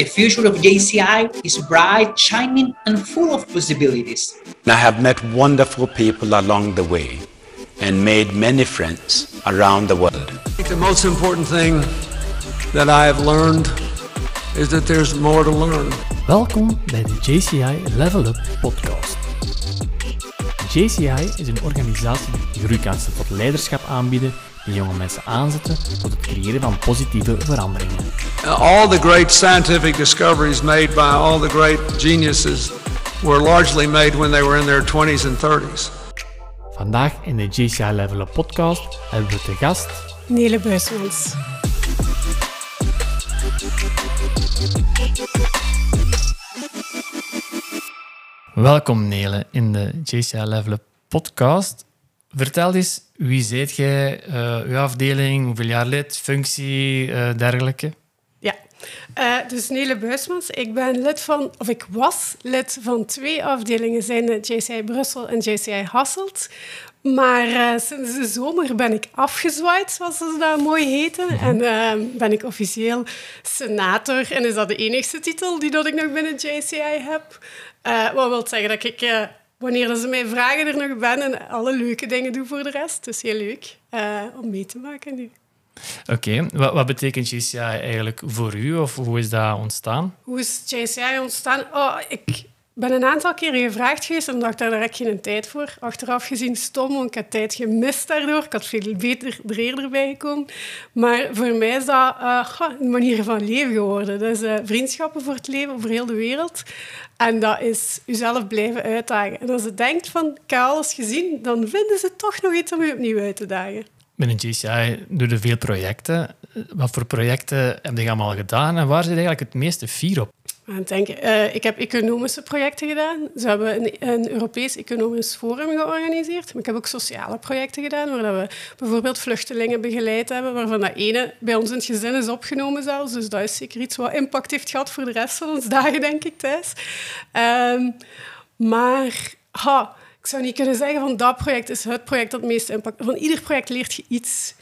The future of JCI is bright, shining, and full of possibilities. I have met wonderful people along the way and made many friends around the world. I think the most important thing that I have learned is that there's more to learn. Welkom bij de JCI Level Up podcast. JCI is een organisatie die groeikansen tot leiderschap aanbieden die jonge mensen aanzetten tot het creëren van positieve veranderingen. All the great scientific discoveries made by all the great geniuses were largely made when they were in their 20s and 30s. Vandaag in de JCI Level Up podcast hebben we te gast Nele Buismans. Welkom Nele in de JCI Level Up podcast. Vertel eens, wie zijt jij, uh, uw afdeling, hoeveel jaar lid, functie, uh, dergelijke? Uh, dus Nele Buismans. Ik ben lid van, of ik was lid van twee afdelingen, zijn de JCI Brussel en JCI Hasselt. Maar uh, sinds de zomer ben ik afgezwaaid, zoals ze dat mooi heten. -hmm. En uh, ben ik officieel senator. En is dat de enigste titel die dat ik nog binnen JCI heb. Wat wil zeggen dat ik, wanneer ze mij vragen, er nog ben en alle leuke dingen doe voor de rest. Dus heel leuk om mee te maken nu. Oké, wat, wat, betekent JCI eigenlijk voor u? Of hoe is dat ontstaan? Hoe is JCI ontstaan? Oh, ik ben een aantal keren gevraagd geweest en dacht daar direct geen tijd voor. Achteraf gezien stom, want ik had tijd gemist daardoor. Ik had veel beter er eerder bij gekomen. Maar voor mij is dat uh, een manier van leven geworden. Is uh, vriendschappen voor het leven, over heel de wereld. En dat is jezelf blijven uitdagen. En als je denkt van, ik heb alles gezien, dan vinden ze toch nog iets om je opnieuw uit te dagen. Binnen GCI doen er veel projecten. Wat voor projecten heb je allemaal gedaan en waar zit eigenlijk het meeste fier op? Uh, ik heb economische projecten gedaan. Ze hebben een, een, Europees Economisch Forum georganiseerd. Maar ik heb ook sociale projecten gedaan, waar we bijvoorbeeld vluchtelingen begeleid hebben, waarvan dat ene bij ons in het gezin is opgenomen zelfs. Dus dat is zeker iets wat impact heeft gehad voor de rest van ons dagen, denk ik, thuis. Um, maar... Ha, ik zou niet kunnen zeggen van dat project is het project dat het meeste impact... Van ieder project leert je iets.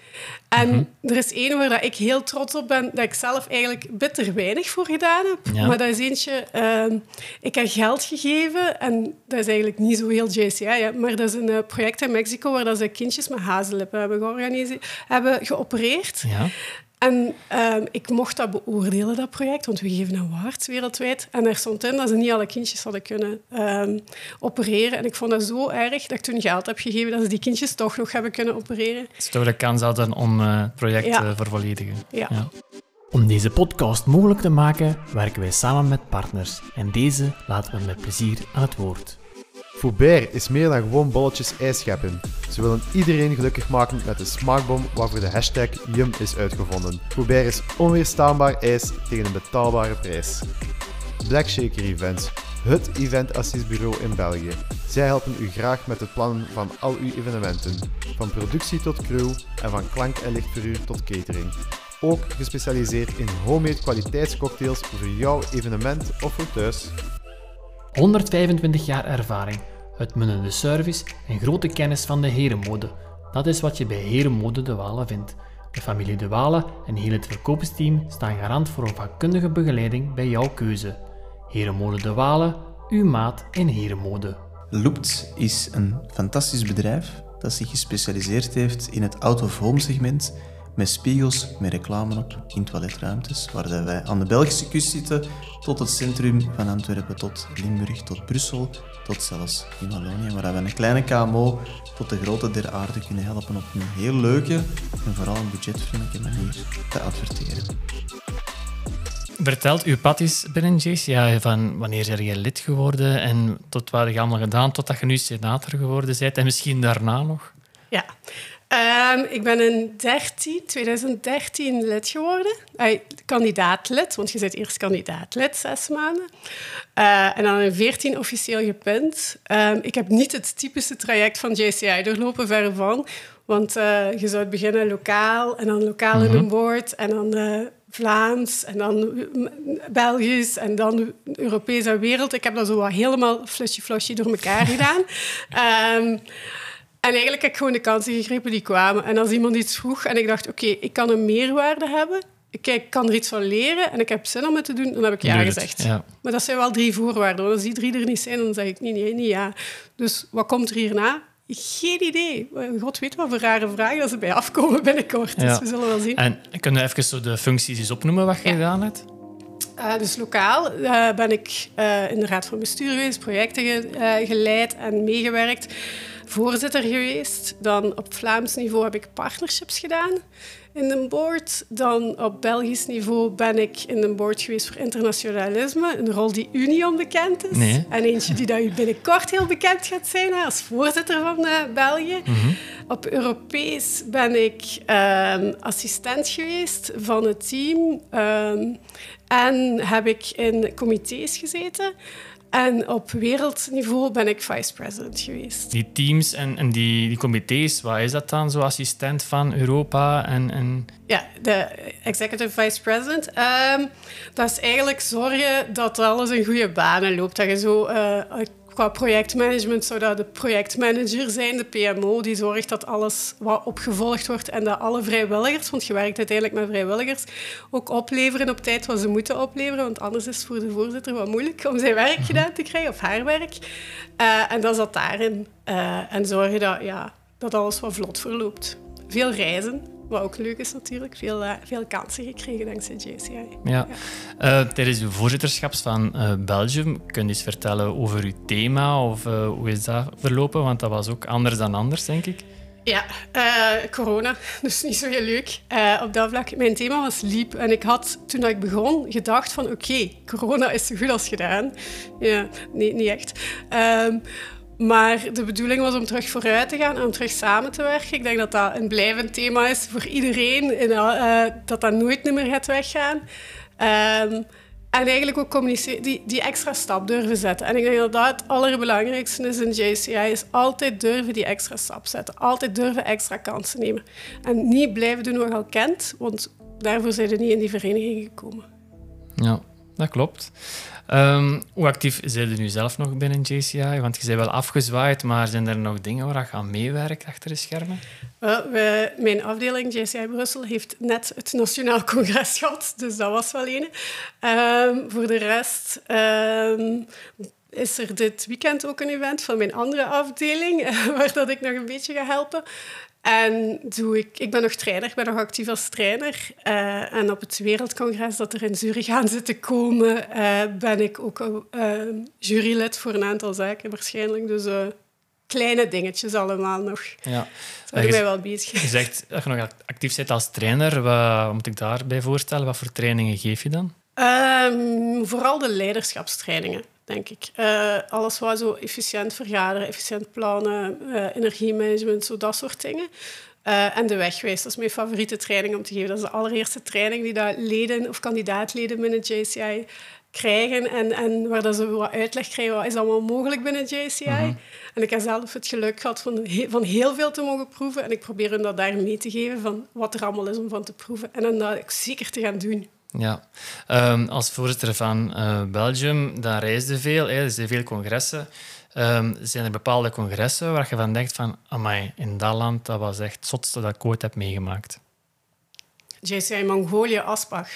En mm-hmm. er is één waar ik heel trots op ben, dat ik zelf eigenlijk bitter weinig voor gedaan heb. Ja. Maar dat is eentje... Uh, ik heb geld gegeven en dat is eigenlijk niet zo heel JCI, hè, maar dat is een uh, project in Mexico waar dat ze kindjes met hazenlippen hebben, georganiseerd, hebben geopereerd. Ja. En um, ik mocht dat beoordelen, dat project, want we geven awards wereldwijd. En er stond in dat ze niet alle kindjes hadden kunnen um, opereren. En ik vond dat zo erg dat ik toen geld heb gegeven dat ze die kindjes toch nog hebben kunnen opereren. Het is toch de kans hadden om uh, het project te ja. uh, vervolledigen. Ja. ja. Om deze podcast mogelijk te maken, werken wij samen met partners. En deze laten we met plezier aan het woord. Foubert is meer dan gewoon bolletjes ijs scheppen. Ze willen iedereen gelukkig maken met de smaakbom waarvoor de hashtag Yum is uitgevonden. Foubert is onweerstaanbaar ijs tegen een betaalbare prijs. Black Shaker Events, het eventassistbureau in België. Zij helpen u graag met het plannen van al uw evenementen, van productie tot crew en van klank- en lichtverhuur tot catering. Ook gespecialiseerd in homemade kwaliteitscocktails voor jouw evenement of voor thuis. 125 jaar ervaring, uitmunnende service en grote kennis van de herenmode. Dat is wat je bij Herenmode De Walen vindt. De familie De Walen en heel het verkoopsteam staan garant voor een vakkundige begeleiding bij jouw keuze. Herenmode De Walen, uw maat in herenmode. Loopt is een fantastisch bedrijf dat zich gespecialiseerd heeft in het out-of-home segment met spiegels, met reclame op in toiletruimtes, waar wij aan de Belgische kust zitten, tot het centrum van Antwerpen, tot Limburg, tot Brussel, tot zelfs in Wallonië, waar we een kleine KMO tot de grote der aarde kunnen helpen op een heel leuke en vooral een budgetvriendelijke manier te adverteren. Vertelt uw pad eens binnen JCI van wanneer zijn je lid geworden en tot wat heb je allemaal gedaan totdat je nu senator geworden bent en misschien daarna nog? Ja, Um, ik ben in 13, 2013 lid geworden. Uh, kandidaatlid, want je bent eerst kandidaatlid, zes maanden. Uh, en dan in 14 officieel gepunt. Um, ik heb niet het typische traject van JCI doorlopen, verre van. Want uh, je zou beginnen lokaal en dan lokaal mm -hmm. in een board en dan Vlaams en dan Belgisch en dan Europese wereld. Ik heb dat zo wat helemaal flusje-flusje door elkaar gedaan. Um, en eigenlijk heb ik gewoon de kansen gegrepen die kwamen. En als iemand iets vroeg en ik dacht, oké, okay, ik kan een meerwaarde hebben, kijk, ik kan er iets van leren en ik heb zin om het te doen, dan heb ik ja gezegd. ja. Maar dat zijn wel drie voorwaarden. want Als die drie er niet zijn, dan zeg ik niet nee, niet ja. Dus wat komt er hierna? Geen idee. God weet wat voor rare vragen dat ze bij afkomen binnenkort. Ja. Dus we zullen wel zien. En kunnen we even zo de functies eens opnoemen wat je Ja. gedaan hebt? Eh, dus lokaal eh, ben ik eh, in de raad van bestuur geweest, projecten ge- geleid en meegewerkt. Voorzitter geweest. Dan op Vlaams niveau heb ik partnerships gedaan in de board. Dan op Belgisch niveau ben ik in de board geweest voor internationalisme. Een rol die u niet onbekend is. Nee. En eentje die dat u binnenkort heel bekend gaat zijn als voorzitter van eh, België. Op Europees ben ik ehm, assistent geweest van het team. ehm, en heb ik in comité's gezeten. En op wereldniveau ben ik vice-president geweest. Die teams en, en die, die comité's, wat is dat dan? Zo assistent van Europa en... en... Ja, de executive vice president. Ehm, dat is eigenlijk zorgen dat alles in goede banen loopt. Dat je zo eh, qua projectmanagement zou dat de projectmanager zijn, de PMO, die zorgt dat alles wat opgevolgd wordt en dat alle vrijwilligers, want je werkt uiteindelijk met vrijwilligers, ook opleveren op tijd wat ze moeten opleveren, want anders is het voor de voorzitter wat moeilijk om zijn werk gedaan te krijgen, of haar werk. Eh, en dat zat daarin. Eh, en zorgen dat, ja, dat alles wat vlot verloopt. Veel reizen, wat ook leuk is natuurlijk. Veel, eh, veel kansen gekregen dankzij JCI. Ja. Eh, tijdens uw voorzitterschap van eh, Belgium, kun je eens vertellen over uw thema of hoe is dat verlopen? Want dat was ook anders dan anders, denk ik. Ja, corona, dus niet zo heel leuk op dat vlak. Mijn thema was liep en ik had toen ik begon gedacht van oké, corona is zo goed als gedaan. Ja, nee, niet echt. Ehm, maar de bedoeling was om terug vooruit te gaan en om terug samen te werken. Ik denk dat dat een blijvend thema is voor iedereen, en, eh, dat dat nooit meer gaat weggaan. Ehm, en eigenlijk ook communiceren, die, die extra stap durven zetten. En ik denk dat dat het allerbelangrijkste is in JCI, is altijd durven die extra stap zetten. Altijd durven extra kansen nemen. En niet blijven doen wat je al kent, want daarvoor zijn er niet in die vereniging gekomen. Ja, dat klopt. Ehm, hoe actief zijn je nu zelf nog binnen JCI? Want je bent wel afgezwaaid, maar zijn er nog dingen waar je aan meewerkt achter de schermen? Wij- mijn afdeling JCI Brussel heeft net het Nationaal Congres gehad, dus dat was wel een. Ehm, voor de rest ehm, is er dit weekend ook een event van mijn andere afdeling, waar dat ik nog een beetje ga helpen. En doe ik, ik ben nog trainer, ik ben nog actief als trainer. Eh, en op het Wereldcongres dat er in Zurich aan zit te komen, eh, ben ik ook eh, jurylid voor een aantal zaken waarschijnlijk. Dus kleine dingetjes allemaal nog. Ja. Dat je, mij wel bezig. je zegt dat je nog actief bent als trainer. Wat moet ik daarbij voorstellen? Wat voor trainingen geef je dan? Ehm, vooral de leiderschapstrainingen, denk ik. Eh, alles wat zo efficiënt vergaderen, efficiënt plannen, eh, energiemanagement, zo dat soort dingen. Eh, en de wegwijs, dat is mijn favoriete training om te geven. Dat is de allereerste training die dat leden of kandidaatleden binnen JCI krijgen en, en waar dat ze wat uitleg krijgen, wat is allemaal mogelijk binnen JCI. En ik heb zelf het geluk gehad van, van heel veel te mogen proeven en ik probeer hen dat daar mee te geven van wat er allemaal is om van te proeven en dan dat ook zeker te gaan doen. Ja, Ehm, als voorzitter van eh, Belgium, dan reisde veel. Hè. Er zijn veel congressen. Ehm, zijn er bepaalde congressen waar je van denkt van... Amai, in dat land, dat was echt het zotste dat ik ooit heb meegemaakt. JCI Mongolië, Asbach.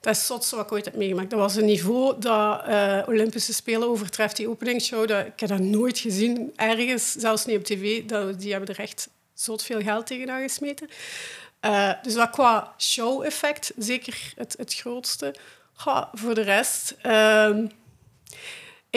Dat is het zotste wat ik ooit heb meegemaakt. Dat was een niveau dat eh, Olympische Spelen overtreft, die openingsshow. Dat, ik heb dat nooit gezien, ergens, zelfs niet op tv. Dat, die hebben er echt zot veel geld tegenaan gesmeten. Eh, dus dat qua show-effect zeker het, het grootste. Voor de rest... ehm,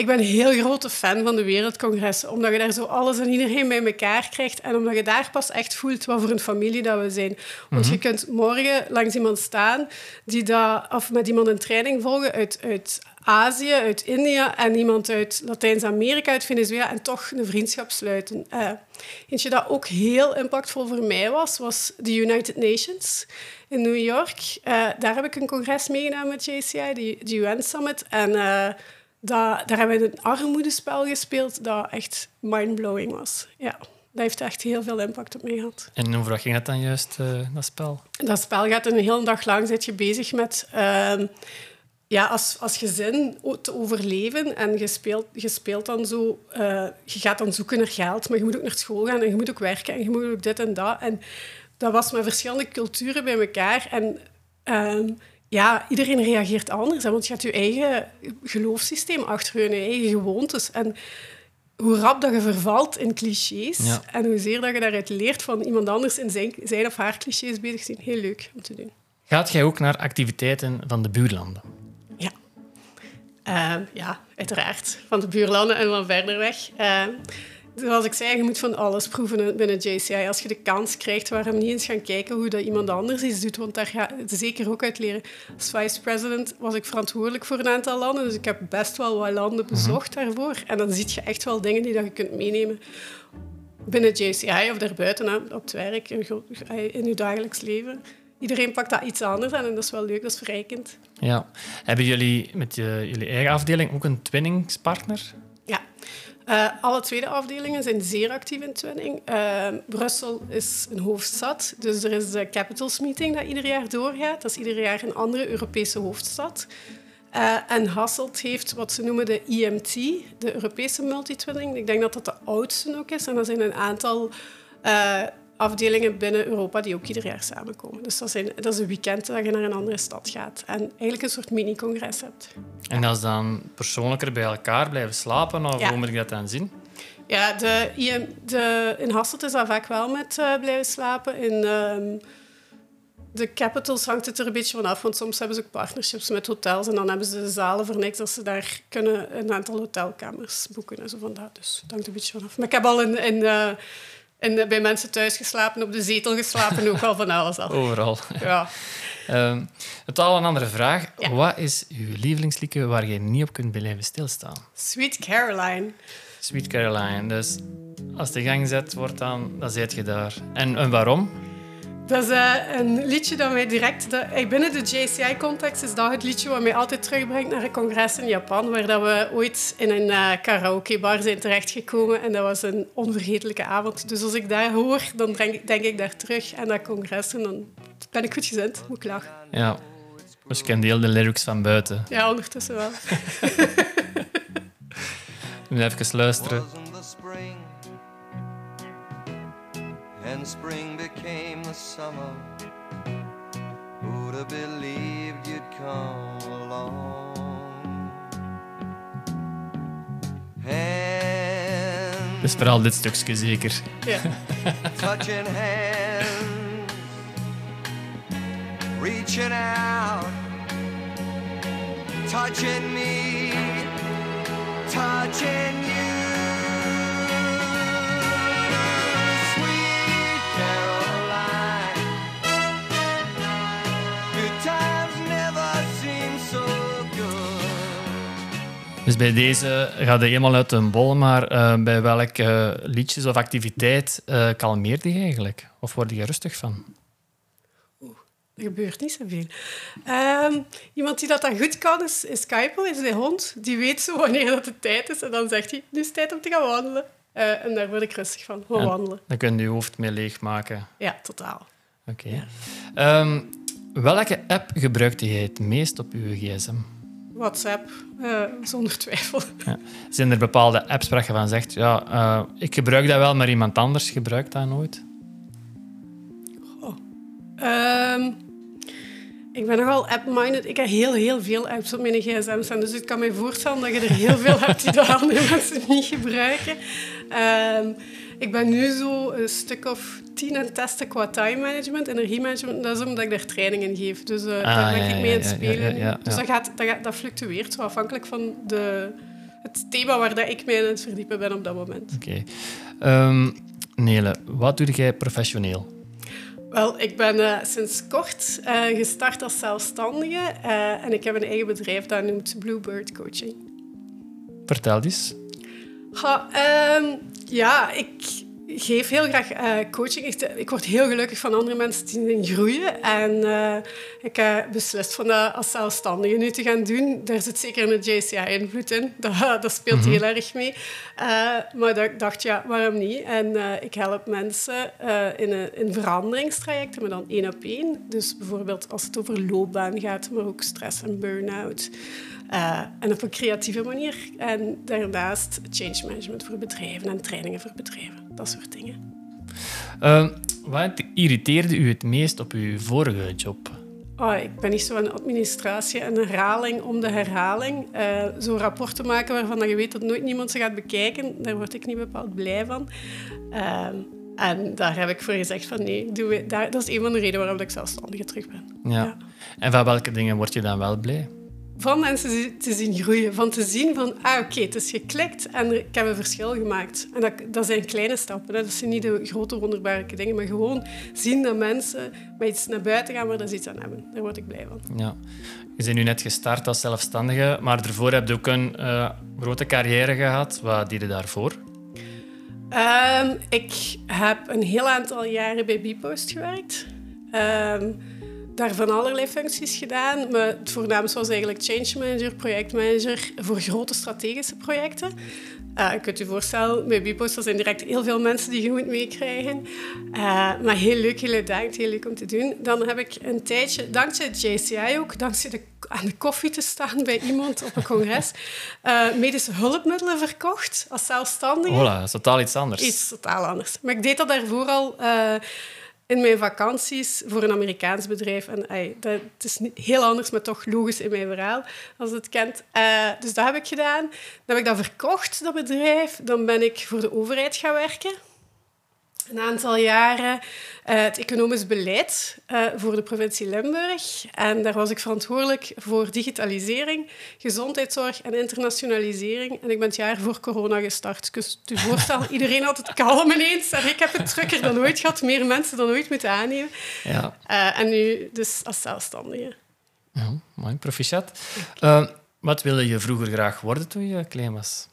ik ben een heel grote fan van de Wereldcongressen, omdat je daar zo alles en iedereen bij elkaar krijgt en omdat je daar pas echt voelt wat voor een familie dat we zijn. Want je kunt morgen langs iemand staan die dat, of met iemand een training volgen uit, uit Azië, uit India en iemand uit Latijns-Amerika, uit Venezuela en toch een vriendschap sluiten. Eh, eentje dat ook heel impactvol voor mij was, was de United Nations in New York. Eh, daar heb ik een congres meegedaan met JCI, de, de UN Summit. En eh, dat, daar hebben we een armoedespel gespeeld dat echt mindblowing was. Ja, dat heeft echt heel veel impact op mij gehad. En wat ging dat dan juist, eh, dat spel? Dat spel gaat een hele dag lang zit je bezig met ehm, ja, als, als gezin te overleven. En je speelt, je speelt dan zo... eh, je gaat dan zoeken naar geld, maar je moet ook naar school gaan en je moet ook werken en je moet ook dit en dat. En dat was met verschillende culturen bij elkaar. En ehm, ja, iedereen reageert anders. Hè, want je hebt je eigen geloofssysteem achter je, je eigen gewoontes. En hoe rap dat je vervalt in clichés Ja. en hoezeer dat je daaruit leert van iemand anders in zijn, zijn of haar clichés bezig zijn, heel leuk om te doen. Gaat jij ook naar activiteiten van de buurlanden? Ja. Ehm, ja, uiteraard. Van de buurlanden en van verder weg. Ehm, zoals ik zei, je moet van alles proeven binnen JCI. Als je de kans krijgt, waarom niet eens gaan kijken hoe dat iemand anders iets doet? Want daar ga je zeker ook uit leren. Als vice-president was ik verantwoordelijk voor een aantal landen, dus ik heb best wel wat landen bezocht daarvoor. En dan zie je echt wel dingen die dat je kunt meenemen binnen JCI of daarbuiten, op het werk, in, gro- in je dagelijks leven. Iedereen pakt dat iets anders aan en dat is wel leuk, dat is verrijkend. Ja. Hebben jullie met je, jullie eigen afdeling ook een twinningspartner? Eh, alle tweede afdelingen zijn zeer actief in twinning. Eh, Brussel is een hoofdstad, dus er is de Capitals Meeting dat ieder jaar doorgaat. Dat is ieder jaar een andere Europese hoofdstad. Eh, en Hasselt heeft wat ze noemen de EMT, de Europese multitwinning. Ik denk dat dat de oudste ook is. En er zijn een aantal afdelingen binnen Europa die ook ieder jaar samenkomen. Dus dat, zijn, dat is een weekend dat je naar een andere stad gaat. En eigenlijk een soort mini-congres hebt. En dat is dan persoonlijker bij elkaar blijven slapen? Of Ja. hoe moet ik dat dan zien? Ja, de, de, in Hasselt is dat vaak wel met eh, blijven slapen. In ehm, de capitals hangt het er een beetje van af, want soms hebben ze ook partnerships met hotels en dan hebben ze de zalen voor niks dat ze daar kunnen een aantal hotelkamers boeken en zo van dat. Dus het hangt een beetje van af. Maar ik heb al in, in, eh, in, bij mensen thuis geslapen, op de zetel geslapen, ook al van alles al. Overal. Ja. Ehm totaal een andere vraag. Ja. Wat is uw lievelingsliedje waar je niet op kunt blijven stilstaan? Sweet Caroline. Sweet Caroline. Dus als de gang zet wordt, dan, dan zit je daar. En, en waarom? Dat is eh, een liedje dat mij direct... Eh, binnen de JCI-context is dat het liedje wat mij altijd terugbrengt naar een congres in Japan, waar dat we ooit in een eh, karaokebar zijn terechtgekomen. En dat was een onvergetelijke avond. Dus als ik dat hoor, dan denk, denk ik daar terug aan dat congres. En dan ben ik goed gezind. Moet ik lachen. Ja. Dus je kent heel de lyrics van buiten. Ja, ondertussen wel. We moeten even luisteren. and spring became the summer. Who'd have believed you'd come along? Hands Dus vooral dit stukje zeker. Ja. touching hands, reaching out, touching me, touching you. Dus bij deze gaat je helemaal uit een bol, maar eh, bij welke eh, liedjes of activiteit eh kalmeert je eigenlijk? Of word je rustig van? Er gebeurt niet zoveel. Ehm iemand die dat dan goed kan, is, is Kuipel, is de hond. Die weet zo wanneer dat de tijd is. En dan zegt hij, nu is het tijd om te gaan wandelen. En daar word ik rustig van, gewoon En wandelen. Dan kun je je hoofd mee leegmaken. Ja, totaal. Oké. Ehm, welke app gebruikte jij het meest op je gsm? WhatsApp, eh, zonder twijfel. Zijn er bepaalde apps waar je van zegt, ja, eh, ik gebruik dat wel, maar iemand anders gebruikt dat nooit? Ehm, ik ben nogal app-minded. Ik heb heel, heel veel apps op mijn gsm staan. Dus ik kan me voorstellen dat je er heel veel hebt die de andere mensen niet gebruiken. Ehm, ik ben nu zo een stuk of tien het testen qua time management, energiemanagement. Dat is omdat ik daar trainingen geef. Dus eh, Ah, daar ben ja, ik mee aan het spelen. ja, Dus dat, gaat, dat, gaat, dat fluctueert zo afhankelijk van de, het thema waar dat ik mee aan het verdiepen ben op dat moment. Oké. Ehm, Nele, wat doe jij professioneel? Wel, ik ben eh, sinds kort eh, gestart als zelfstandige en ik heb een eigen bedrijf dat noemt Bluebird Coaching. Vertel eens. Ehm, ja, ik geef heel graag eh, coaching. Ik, ik word heel gelukkig van andere mensen die groeien. En eh, ik heb beslist van dat als zelfstandige nu te gaan doen. Daar zit zeker een JCI-invloed in. Dat, dat speelt heel erg mee. Eh, maar dat, ik dacht, ja, waarom niet? En eh, ik help mensen eh, in, een, in veranderingstrajecten, maar dan één op één. Dus bijvoorbeeld als het over loopbaan gaat, maar ook stress en burn-out. Eh, en op een creatieve manier. En daarnaast change management voor bedrijven en trainingen voor bedrijven. Dat soort dingen. Ehm, wat irriteerde u het meest op uw vorige job? Oh, ik ben niet zo aan administratie en herhaling om de herhaling. Eh zo rapporten maken waarvan dat je weet dat nooit niemand ze gaat bekijken, daar word ik niet bepaald blij van. Ehm, en daar heb ik voor gezegd van nee, doe we, daar, dat is een van de redenen waarom ik zelfstandige terug ben. Ja. En van welke dingen word je dan wel blij? Van mensen te zien groeien, van te zien van, ah oké, het is geklikt en ik heb een verschil gemaakt. En dat, dat zijn kleine stappen, hè. dat zijn niet de grote wonderbaarlijke dingen, maar gewoon zien dat mensen met iets naar buiten gaan waar dat ze iets aan hebben. Daar word ik blij van. Ja. Je bent nu net gestart als zelfstandige, maar daarvoor heb je ook een eh, grote carrière gehad. Wat deed je daarvoor? Ehm, ik heb een heel aantal jaren bij Bpost gewerkt. Ehm, daar van allerlei functies gedaan. Maar het voornaamste was eigenlijk change manager, projectmanager voor grote strategische projecten. Eh, je kunt je voorstellen, bij Bpost er zijn direct heel veel mensen die je moet meekrijgen. Eh, maar heel leuk, heel uitdagend, heel leuk om te doen. Dan heb ik een tijdje, dankzij het JCI ook, dankzij de, aan de koffie te staan bij iemand op een congres, eh, medische hulpmiddelen verkocht als zelfstandige. Hola, dat is totaal iets anders. Iets totaal anders. Maar ik deed dat daarvoor al in mijn vakanties voor een Amerikaans bedrijf. En ey, dat, het is niet heel anders, maar toch logisch in mijn verhaal, als het kent. Eh, dus dat heb ik gedaan. Dan heb ik dat verkocht, dat bedrijf. Dan ben ik voor de overheid gaan werken. Een aantal jaren eh, het economisch beleid eh, voor de provincie Limburg. En daar was ik verantwoordelijk voor digitalisering, gezondheidszorg en internationalisering. En ik ben het jaar voor corona gestart. Dus je voorstellen, iedereen had het kalm ineens. En ik heb het drukker dan ooit gehad, meer mensen dan ooit moeten aannemen. Ja, Eh, en nu dus als zelfstandige. ja mooi, proficiat. Wat wilde je vroeger graag worden toen je klein was?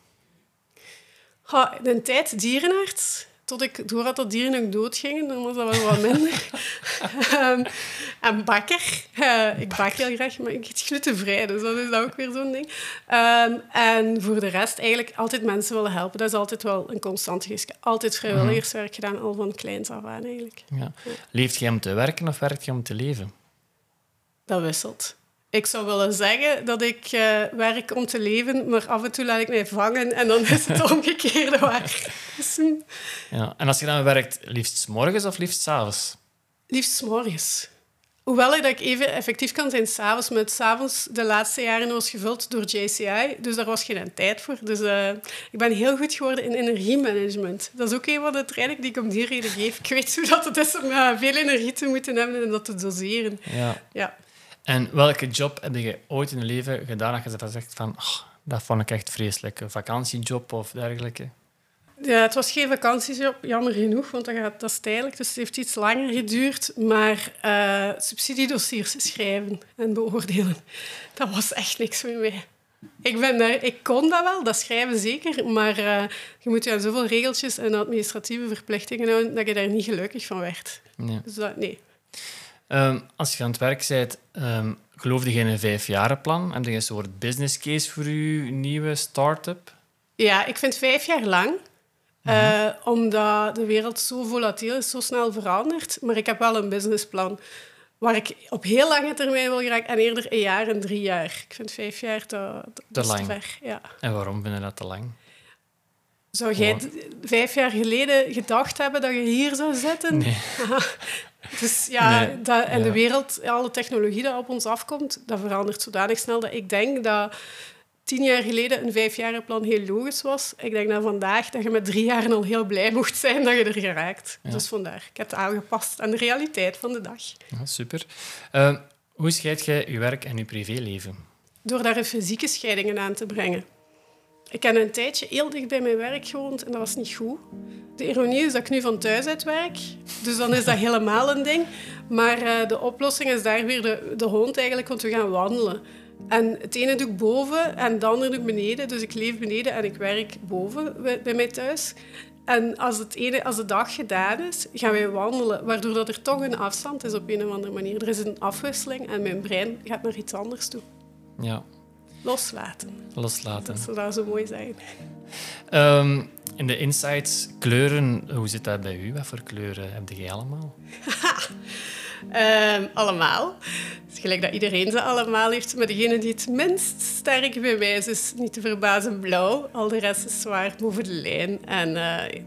Ha, in een tijd dierenarts. Tot ik door had dat dieren ook doodgingen, dan was dat wel wat minder. Ehm, en bakker. Eh, ik bak heel graag, maar ik eet glutenvrij, dus dat is ook weer zo'n ding. Ehm, en voor de rest eigenlijk altijd mensen willen helpen. Dat is altijd wel een constante geest. Altijd vrijwilligerswerk gedaan, al van kleins af aan eigenlijk. Ja. Leeft je om te werken of werkt je om te leven? Dat wisselt. Ik zou willen zeggen dat ik eh, werk om te leven, maar af en toe laat ik mij vangen en dan is het omgekeerde waar. Dus, hm, Ja. En als je dan werkt, liefst 's morgens of liefst 's avonds? Liefst 's morgens. Hoewel ik dat ik even effectief kan zijn s'avonds, maar s'avonds de laatste jaren was gevuld door JCI, dus daar was geen tijd voor. Dus eh, ik ben heel goed geworden in energiemanagement. Dat is ook een van de trainingen die ik om die reden geef. Ik weet hoe dat het is om eh, veel energie te moeten hebben en dat te doseren. Ja. Ja. En welke job heb je ooit in je leven gedaan dat je zegt van, "Oh, dat vond ik echt vreselijk? Een vakantiejob of dergelijke? Ja, het was geen vakantiejob, jammer genoeg, want dat, gaat, dat is tijdelijk, dus het heeft iets langer geduurd. Maar eh, subsidiedossiers schrijven en beoordelen, dat was echt niks voor mij. Ik, ben daar, ik kon dat wel, dat schrijven zeker, maar eh, je moet je aan zoveel regeltjes en administratieve verplichtingen houden dat je daar niet gelukkig van werd. Dus dat, nee. Ehm, als je aan het werk bent, ehm, geloofde je in een vijfjarenplan? Heb je een soort business case voor je nieuwe start-up? Ja, ik vind vijf jaar lang. eh, omdat de wereld zo volatiel is, zo snel verandert. Maar ik heb wel een businessplan waar ik op heel lange termijn wil geraken. En eerder een jaar en drie jaar. Ik vind vijf jaar te, lang. ver. Ja. En waarom vind je dat te lang? Zou jij vijf jaar geleden gedacht hebben dat je hier zou zitten? Nee. Dus ja, Nee, dat, en de wereld, alle technologie die op ons afkomt, dat verandert zodanig snel dat ik denk dat tien jaar geleden een vijfjarenplan heel logisch was. Ik denk dat vandaag dat je met drie jaar al heel blij mocht zijn dat je er geraakt. Ja. Dus vandaar, ik heb het aangepast aan de realiteit van de dag. Ja, super. Ehm, hoe scheid je je werk en je privéleven? Door daar fysieke scheidingen aan te brengen. Ik heb een tijdje heel dicht bij mijn werk gewoond en dat was niet goed. De ironie is dat ik nu van thuis uit werk, dus dan is dat helemaal een ding. Maar eh, de oplossing is daar weer de, hond eigenlijk, want we gaan wandelen. En het ene doe ik boven en het andere doe ik beneden. Dus ik leef beneden en ik werk boven bij, bij mij thuis. En als, het ene, als de dag gedaan is, gaan wij wandelen, waardoor dat er toch een afstand is op een of andere manier. Er is een afwisseling en mijn brein gaat naar iets anders toe. Ja, Loslaten. loslaten. Dat zou daar zo mooi zijn. Ehm, in de insights, kleuren, hoe zit dat bij u? Wat voor kleuren heb jij allemaal? Ehm, allemaal. Het is gelijk dat iedereen ze allemaal heeft. Maar degene die het minst sterk bij mij is, is niet te verbazen blauw. Al de rest is zwaar boven de lijn. En eh,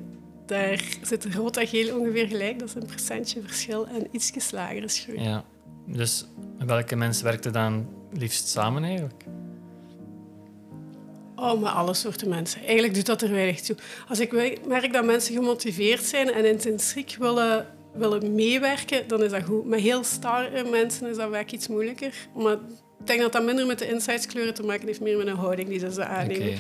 daar zit rood en geel ongeveer gelijk. Dat is een procentje verschil. En iets lager is groen. Ja. Dus met welke mensen werkt je dan liefst samen eigenlijk? Oh, met alle soorten mensen. Eigenlijk doet dat er weinig toe. Als ik merk dat mensen gemotiveerd zijn en intrinsiek willen, willen meewerken, dan is dat goed. Met heel starre mensen is dat vaak iets moeilijker. Maar ik denk dat dat minder met de insightskleuren te maken heeft, meer met een houding die ze ze aannemen.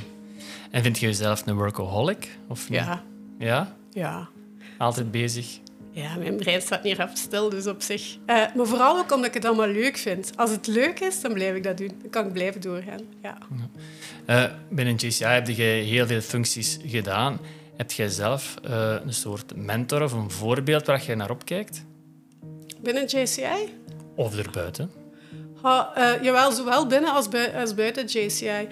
En vind je jezelf een workaholic? Of niet? Ja, Ja? ja. Altijd bezig? Ja, mijn brein staat niet rap stil, dus op zich. Eh, maar vooral ook omdat ik het allemaal leuk vind. Als het leuk is, dan blijf ik dat doen. Dan kan ik blijven doorgaan. Ja. Eh, binnen JCI heb je heel veel functies gedaan. Heb jij zelf eh, een soort mentor of een voorbeeld waar je naar opkijkt? Binnen JCI? Of erbuiten? Eh, jawel, zowel binnen als, bui- als buiten JCI.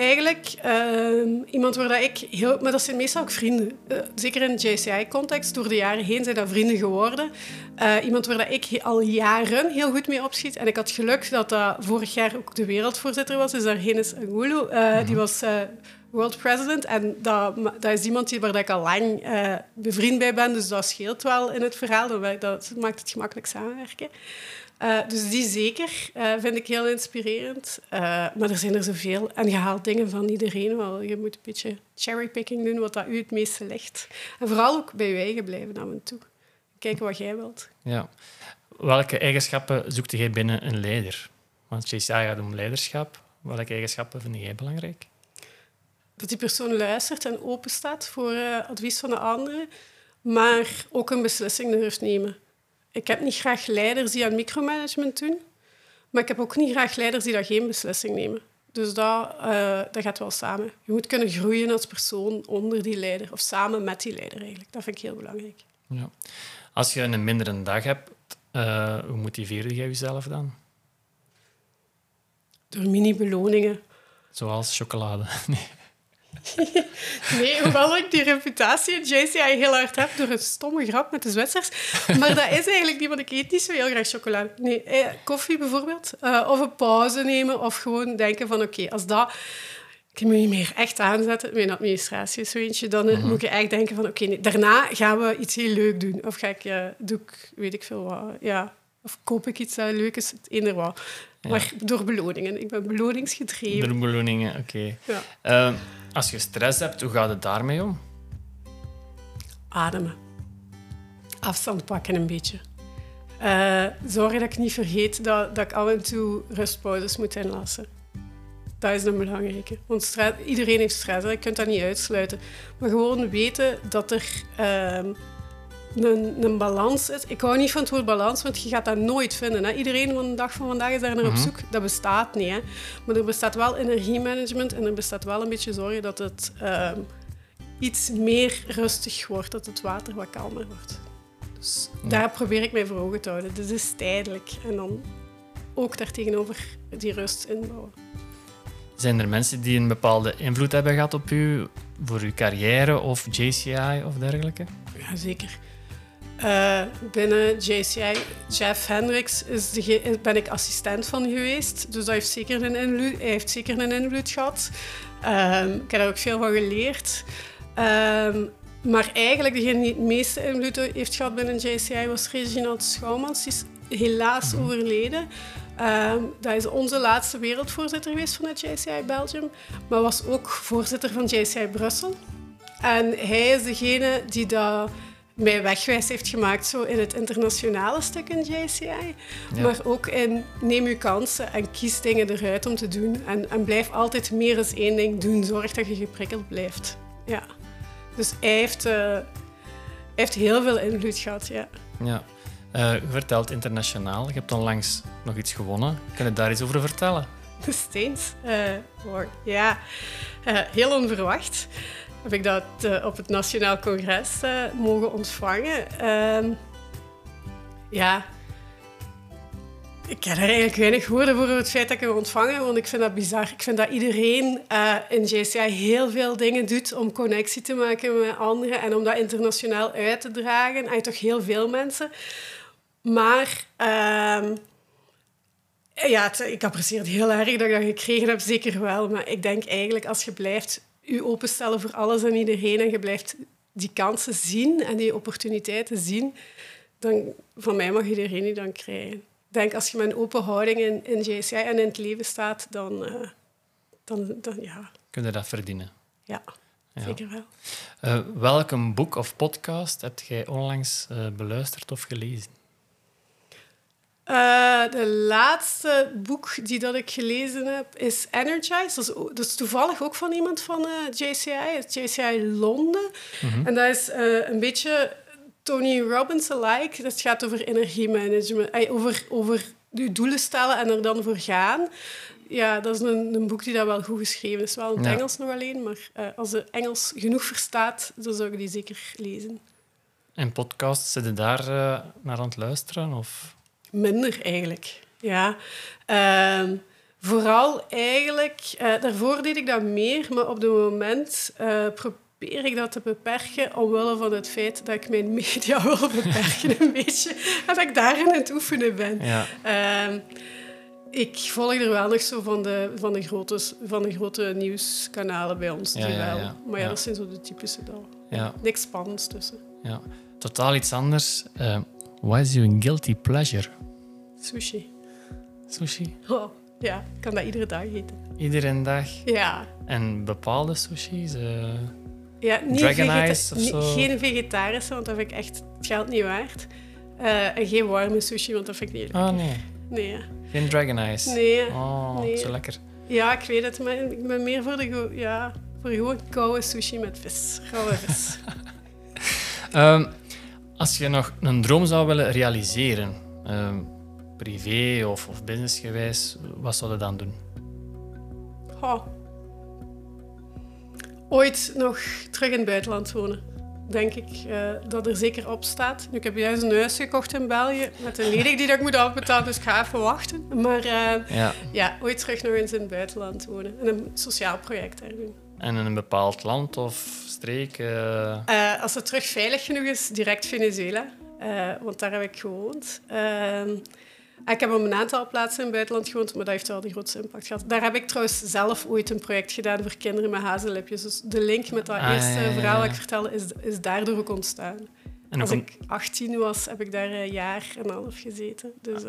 Eigenlijk ehm, iemand waar dat ik heel... Maar dat zijn meestal ook vrienden. Eh, zeker in JCI-context, door de jaren heen zijn dat vrienden geworden. Eh, iemand waar dat ik al jaren heel goed mee opschiet. En ik had geluk dat dat vorig jaar ook de wereldvoorzitter was. Dus daar Henis Angulu. eh, Die was world president. En dat, dat is iemand die, waar dat ik al lang bevriend bij ben. Dus dat scheelt wel in het verhaal. Dat maakt het gemakkelijk samenwerken. Eh, dus die zeker eh, vind ik heel inspirerend. Eh, maar er zijn er zoveel. En je haalt dingen van iedereen wel. Je moet een beetje cherrypicking doen, wat dat u het meeste ligt. En vooral ook bij je eigen blijven af en toe. Kijken wat jij wilt. Ja. Welke eigenschappen zoekt jij binnen een leider? Want JCI gaat om leiderschap. Welke eigenschappen vind jij belangrijk? Dat die persoon luistert en open staat voor advies van de anderen. Maar ook een beslissing durft nemen. Ik heb niet graag leiders die aan micromanagement doen. Maar ik heb ook niet graag leiders die daar geen beslissing nemen. Dus dat, eh, dat gaat wel samen. Je moet kunnen groeien als persoon onder die leider. Of samen met die leider eigenlijk. Dat vind ik heel belangrijk. Ja. Als je een mindere dag hebt, eh, hoe motiveer je jezelf dan? Door mini-beloningen. Zoals chocolade. Nee. Nee, hoewel ik die reputatie in JCI heel hard heb door een stomme grap met de Zwitsers. Maar dat is eigenlijk niet, want ik eet niet zo heel graag chocolade. Nee, eh, koffie bijvoorbeeld. Eh, of een pauze nemen. Of gewoon denken van, oké, als dat... Ik moet je meer echt aanzetten. Mijn administratie is zo eentje. Dan eh, moet je echt denken van, oké, nee, daarna gaan we iets heel leuk doen. Of ga ik, eh, doe ik, weet ik veel wat, ja... Of koop ik iets dat leuk is, het eender wat. Maar door beloningen. Ik ben beloningsgedreven. Door beloningen, oké. Ja. Eh, als je stress hebt, hoe gaat het daarmee om? ademen. Afstand pakken een beetje. Eh zorgen dat ik niet vergeet dat, dat ik af en toe rustpauzes moet inlassen. Dat is een belangrijke. Want iedereen heeft stress, hè. je kunt dat niet uitsluiten. Maar gewoon weten dat er ehm, een, een balans is. Ik hou niet van het woord balans, want je gaat dat nooit vinden. Hè. Iedereen van de dag van vandaag is daar naar op zoek. Dat bestaat niet. Hè. Maar er bestaat wel energiemanagement en er bestaat wel een beetje zorgen dat het ehm, iets meer rustig wordt, dat het water wat kalmer wordt. Dus daar probeer ik mij voor ogen te houden. Dit is tijdelijk. En dan ook daartegenover die rust inbouwen. Zijn er mensen die een bepaalde invloed hebben gehad op u voor uw carrière of JCI of dergelijke? Ja, Eh, binnen JCI, Jeff Hendricks, is de, ben ik assistent van geweest. Dus dat heeft zeker een invloed, hij heeft zeker een invloed gehad. Ehm, ik heb daar ook veel van geleerd. Ehm, maar eigenlijk degene die het meeste invloed heeft gehad binnen JCI was Reginald Schouwmans. Die is helaas overleden. Ehm, dat is onze laatste wereldvoorzitter geweest van het JCI Belgium. Maar was ook voorzitter van JCI Brussel. En hij is degene die dat mij wegwijs heeft gemaakt zo in het internationale stuk in JCI. Maar ook in neem je kansen en kies dingen eruit om te doen. En, en blijf altijd meer dan één ding doen. Zorg dat je geprikkeld blijft. Ja. Dus hij heeft, eh, hij heeft heel veel invloed gehad, ja. Ja. Eh, je vertelt internationaal. Je hebt onlangs nog iets gewonnen. Kun je daar iets over vertellen? De Steens. eh, ja, heel onverwacht heb ik dat eh, op het Nationaal Congres eh, mogen ontvangen. Ehm, ja, ik heb er eigenlijk weinig woorden voor het feit dat ik hem ontvangen, want ik vind dat bizar. Ik vind dat iedereen eh, in JCI heel veel dingen doet om connectie te maken met anderen en om dat internationaal uit te dragen. En toch heel veel mensen. Maar ehm, ja, ik apprecieer het heel erg dat ik dat gekregen heb, zeker wel. Maar ik denk eigenlijk, als je blijft je openstellen voor alles en iedereen en je blijft die kansen zien en die opportuniteiten zien, dan van mij mag iedereen die dan krijgen. denk als je met een open houding in, in JCI en in het leven staat, dan, eh, dan, dan ja, Kun je dat verdienen? ja, Ja. zeker wel. Eh, welk een boek of podcast heb jij onlangs eh, beluisterd of gelezen? Eh, de laatste boek die dat ik gelezen heb is Energize. Dat is, o- dat is toevallig ook van iemand van eh, JCI, het JCI Londen. En dat is eh, een beetje Tony Robbins-alike. Dat gaat over energiemanagement, eh, over, over je doelen stellen en er dan voor gaan. Ja, dat is een, een boek die dat wel goed geschreven is. Wel in het Ja. Engels nog alleen, maar als je Engels genoeg verstaat, dan zou ik die zeker lezen. En podcasts, zit je daar naar aan het luisteren? Of? Minder eigenlijk, ja. Ehm, vooral eigenlijk, eh, daarvoor deed ik dat meer, maar op het moment eh, probeer ik dat te beperken omwille van het feit dat ik mijn media wil beperken een beetje. En dat ik daarin aan het oefenen ben. Ja. Ehm, ik volg er wel nog zo van de, van de, grote, van de grote nieuwskanalen bij ons. Die Ja, wel. Maar ja, dat zijn zo de typische dan. Ja. Niks spannends tussen. ja. Totaal iets anders. Is your guilty pleasure? Sushi. Sushi? Oh, ja, ik kan dat iedere dag eten. Iedere dag. Ja, En bepaalde sushis? eh, Ja, niet Dragon Eyes of zo? Geen vegetarische, want dat vind ik echt het geld niet waard. Eh, en geen warme sushi, want dat vind ik niet Ah, nee. Nee. Geen Dragon Eyes? Nee. Oh, Nee. zo lekker. Ja, ik weet het, maar ik ben meer voor, de ja, voor gewoon koude sushi met vis. Rauwe vis. Ehm, als je nog een droom zou willen realiseren, ehm, privé of, of businessgewijs, wat zou je dan doen? Goh. Ooit nog terug in het buitenland wonen. Denk ik eh, dat er zeker op staat. Nu, ik heb juist een huis gekocht in België met een lening die dat ik moet afbetalen, dus ik ga even wachten. Maar eh, Ja. ja, ooit terug nog eens in het buitenland wonen en een sociaal project daar doen. En in een bepaald land of streek? eh, Eh, als het terug veilig genoeg is, direct Venezuela. Eh, want daar heb ik gewoond. Ik heb op een aantal plaatsen in het buitenland gewoond, maar dat heeft wel de grootste impact gehad. Daar heb ik trouwens zelf ooit een project gedaan voor kinderen met hazellipjes. Dus de link met dat Ah, eerste ja, ja, ja. verhaal dat ik vertelde, is, is daardoor ook ontstaan. en Als ik 18 was, heb ik daar een jaar en een half gezeten. Dus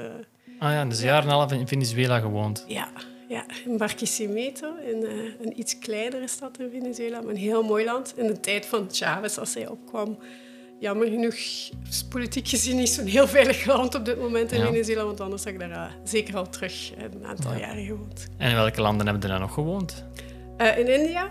Ah ja, dus een jaar en een half in Venezuela gewoond. ja, ja, in Barquisimeto, in eh, een iets kleinere stad in Venezuela, maar een heel mooi land. In de tijd van Chavez, als hij opkwam. Jammer genoeg is politiek gezien niet zo'n heel veilig land op dit moment in Ja. Venezuela, want anders had ik daar eh, zeker al terug een aantal Ja. jaren gewoond. En in welke landen hebben je dan nog gewoond? Eh, in India.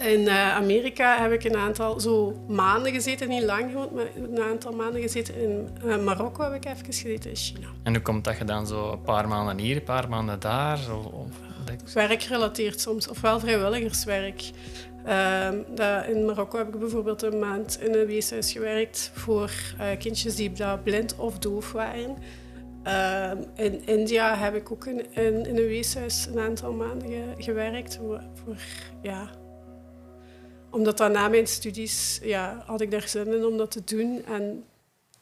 In eh, Amerika heb ik een aantal zo maanden gezeten, niet lang gewoond, maar een aantal maanden gezeten. In eh, Marokko heb ik even gezeten, in China. En hoe komt dat je dan zo een paar maanden hier, een paar maanden daar? Of, werkgerelateerd soms, ofwel vrijwilligerswerk. Ehm, dat, in Marokko heb ik bijvoorbeeld een maand in een weeshuis gewerkt voor eh, kindjes die daar blind of doof waren. Ehm, in India heb ik ook in, in, in een weeshuis een aantal maanden ge- gewerkt. Voor, voor, ja, omdat dat na mijn studies ja, had ik daar zin in om dat te doen. En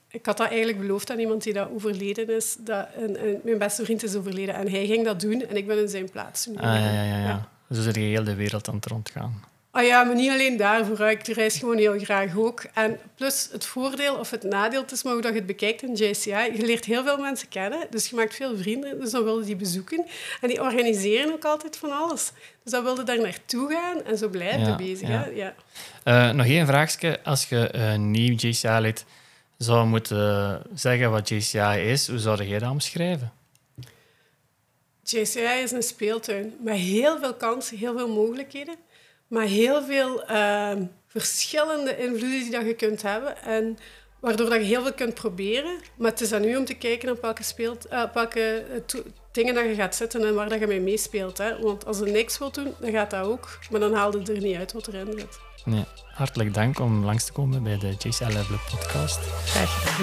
ik had dat eigenlijk beloofd aan iemand die dat overleden is. Dat een- mijn beste vriend is overleden en hij ging dat doen en ik ben in zijn plaats nu. Ah, ja, ja, ja. Ja. ja. Zo zit je heel de wereld aan het rondgaan. Ah ja, maar niet alleen daarvoor. Ik reis gewoon heel graag ook. En plus het voordeel of het nadeel, het is maar hoe dat je het bekijkt in JCI. Je leert heel veel mensen kennen, dus je maakt veel vrienden. Dus dan wilde die bezoeken. En die organiseren ook altijd van alles. Dus dan wilde daar naartoe gaan en zo blijf je Ja, bezig. ja. Hè? Ja. Eh, nog één vraagje. Als je een nieuw JCI-lid zou moeten zeggen wat JCI is, hoe zou jij dat omschrijven? JCI is een speeltuin met heel veel kansen, heel veel mogelijkheden maar heel veel ehm, verschillende invloeden die dat je kunt hebben. En waardoor dat je heel veel kunt proberen. Maar het is aan u om te kijken op welke, speelt, eh, welke eh, dingen dat je gaat zetten en waar dat je mee meespeelt. Hè? Want als je niks wilt doen, dan gaat dat ook. Maar dan haalde je er niet uit wat erin zit. Nee. hartelijk dank om langs te komen bij de JCL Level podcast. Graag.